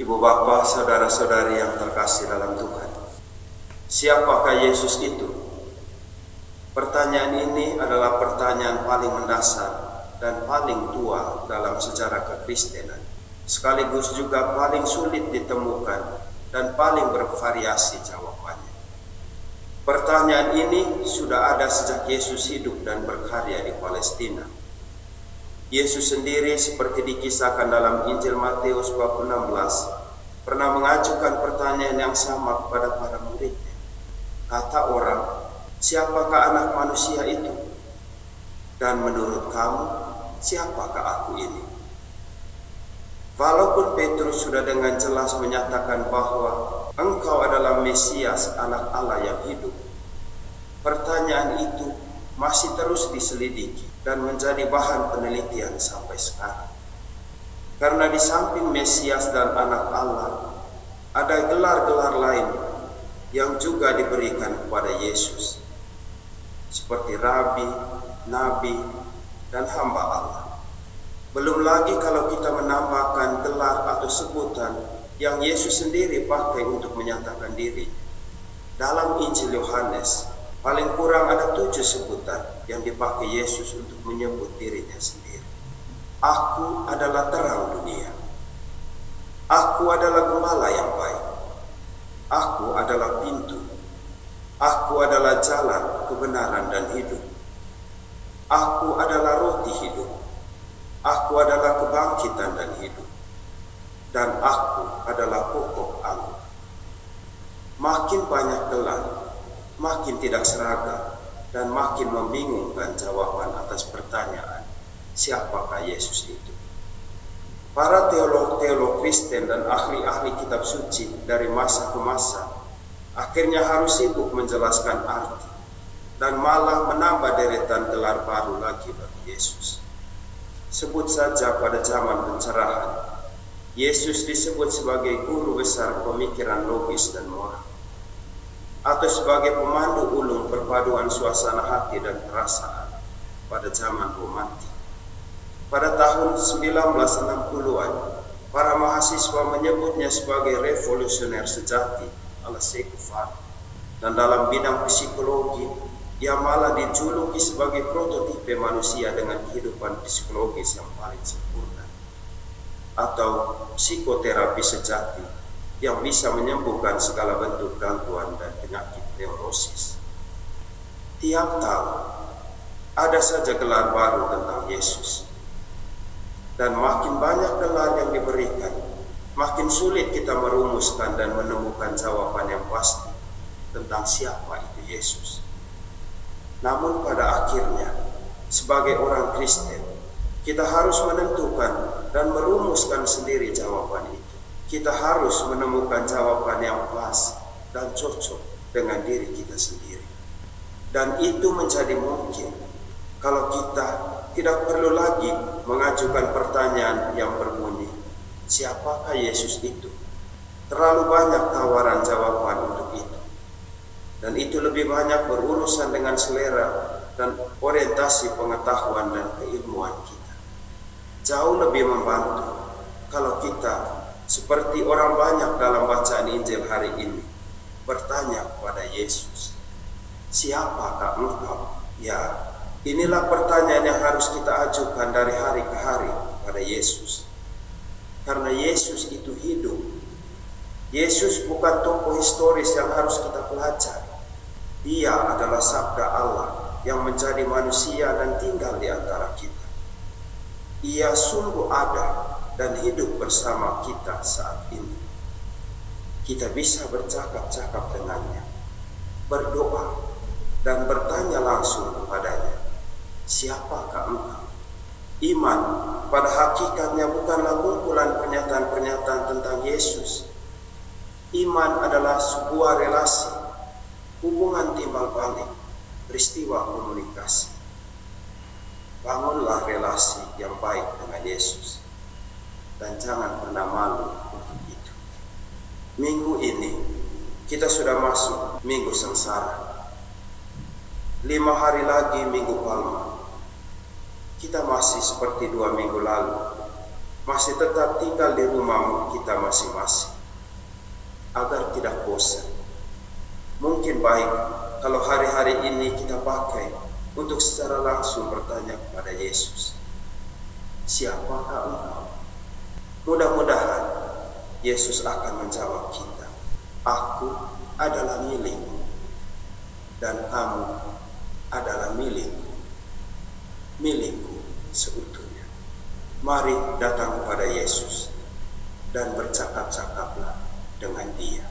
Ibu bapak, saudara-saudari yang terkasih dalam Tuhan. Siapakah Yesus itu? Pertanyaan ini adalah pertanyaan paling mendasar dan paling tua dalam sejarah kekristenan. Sekaligus juga paling sulit ditemukan dan paling bervariasi jawabannya. Pertanyaan ini sudah ada sejak Yesus hidup dan berkarya di Palestina Yesus sendiri seperti dikisahkan dalam Injil Matius bab 16 pernah mengajukan pertanyaan yang sama kepada para muridnya. Kata orang, siapakah anak manusia itu? Dan menurut kamu, siapakah aku ini? Walaupun Petrus sudah dengan jelas menyatakan bahwa engkau adalah Mesias anak Allah yang hidup, pertanyaan itu masih terus diselidiki dan menjadi bahan penelitian sampai sekarang. Karena di samping Mesias dan anak Allah, ada gelar-gelar lain yang juga diberikan kepada Yesus. Seperti Rabi, Nabi, dan hamba Allah. Belum lagi kalau kita menambahkan gelar atau sebutan yang Yesus sendiri pakai untuk menyatakan diri. Dalam Injil Yohanes, Paling kurang ada tujuh sebutan yang dipakai Yesus untuk menyebut dirinya sendiri. Aku adalah terang dunia. Aku adalah gembala yang baik. Aku adalah pintu. Aku adalah jalan, kebenaran, dan hidup. Aku adalah roti hidup. Aku adalah kebangkitan dan hidup. Dan aku adalah pokok anggur. Makin banyak gelar makin tidak seragam dan makin membingungkan jawaban atas pertanyaan siapakah Yesus itu. Para teolog-teolog Kristen dan ahli-ahli kitab suci dari masa ke masa akhirnya harus sibuk menjelaskan arti dan malah menambah deretan gelar baru lagi bagi Yesus. Sebut saja pada zaman pencerahan, Yesus disebut sebagai guru besar pemikiran logis dan moral atau sebagai pemandu ulung perpaduan suasana hati dan perasaan pada zaman romantik. Pada tahun 1960-an, para mahasiswa menyebutnya sebagai revolusioner sejati ala Sekufan. Dan dalam bidang psikologi, ia malah dijuluki sebagai prototipe manusia dengan kehidupan psikologis yang paling sempurna. Atau psikoterapi sejati yang bisa menyembuhkan segala bentuk dan Tiap tahun ada saja gelar baru tentang Yesus. Dan makin banyak gelar yang diberikan, makin sulit kita merumuskan dan menemukan jawaban yang pasti tentang siapa itu Yesus. Namun pada akhirnya, sebagai orang Kristen, kita harus menentukan dan merumuskan sendiri jawaban itu kita harus menemukan jawaban yang pas dan cocok dengan diri kita sendiri. Dan itu menjadi mungkin kalau kita tidak perlu lagi mengajukan pertanyaan yang berbunyi, siapakah Yesus itu? Terlalu banyak tawaran jawaban untuk itu. Dan itu lebih banyak berurusan dengan selera dan orientasi pengetahuan dan keilmuan kita. Jauh lebih membantu kalau kita seperti orang banyak dalam bacaan Injil hari ini bertanya kepada Yesus, "Siapakah Engkau?" Ya, inilah pertanyaan yang harus kita ajukan dari hari ke hari pada Yesus. Karena Yesus itu hidup. Yesus bukan tokoh historis yang harus kita pelajari. Dia adalah sabda Allah yang menjadi manusia dan tinggal di antara kita. Ia sungguh ada dan hidup bersama kita saat ini. Kita bisa bercakap-cakap dengannya, berdoa, dan bertanya langsung kepadanya, siapakah engkau? Iman pada hakikatnya bukanlah kumpulan pernyataan-pernyataan tentang Yesus. Iman adalah sebuah relasi, hubungan timbal balik, peristiwa komunikasi. Bangunlah relasi yang baik dengan Yesus dan jangan pernah malu untuk itu. Minggu ini kita sudah masuk minggu sengsara. Lima hari lagi minggu palma. Kita masih seperti dua minggu lalu masih tetap tinggal di rumah kita masing-masing agar tidak bosan. Mungkin baik kalau hari-hari ini kita pakai untuk secara langsung bertanya kepada Yesus, siapakah engkau? Mudah-mudahan Yesus akan menjawab kita, aku adalah milikmu dan kamu adalah milikku, milikku seutuhnya. Mari datang kepada Yesus dan bercakap-cakaplah dengan dia.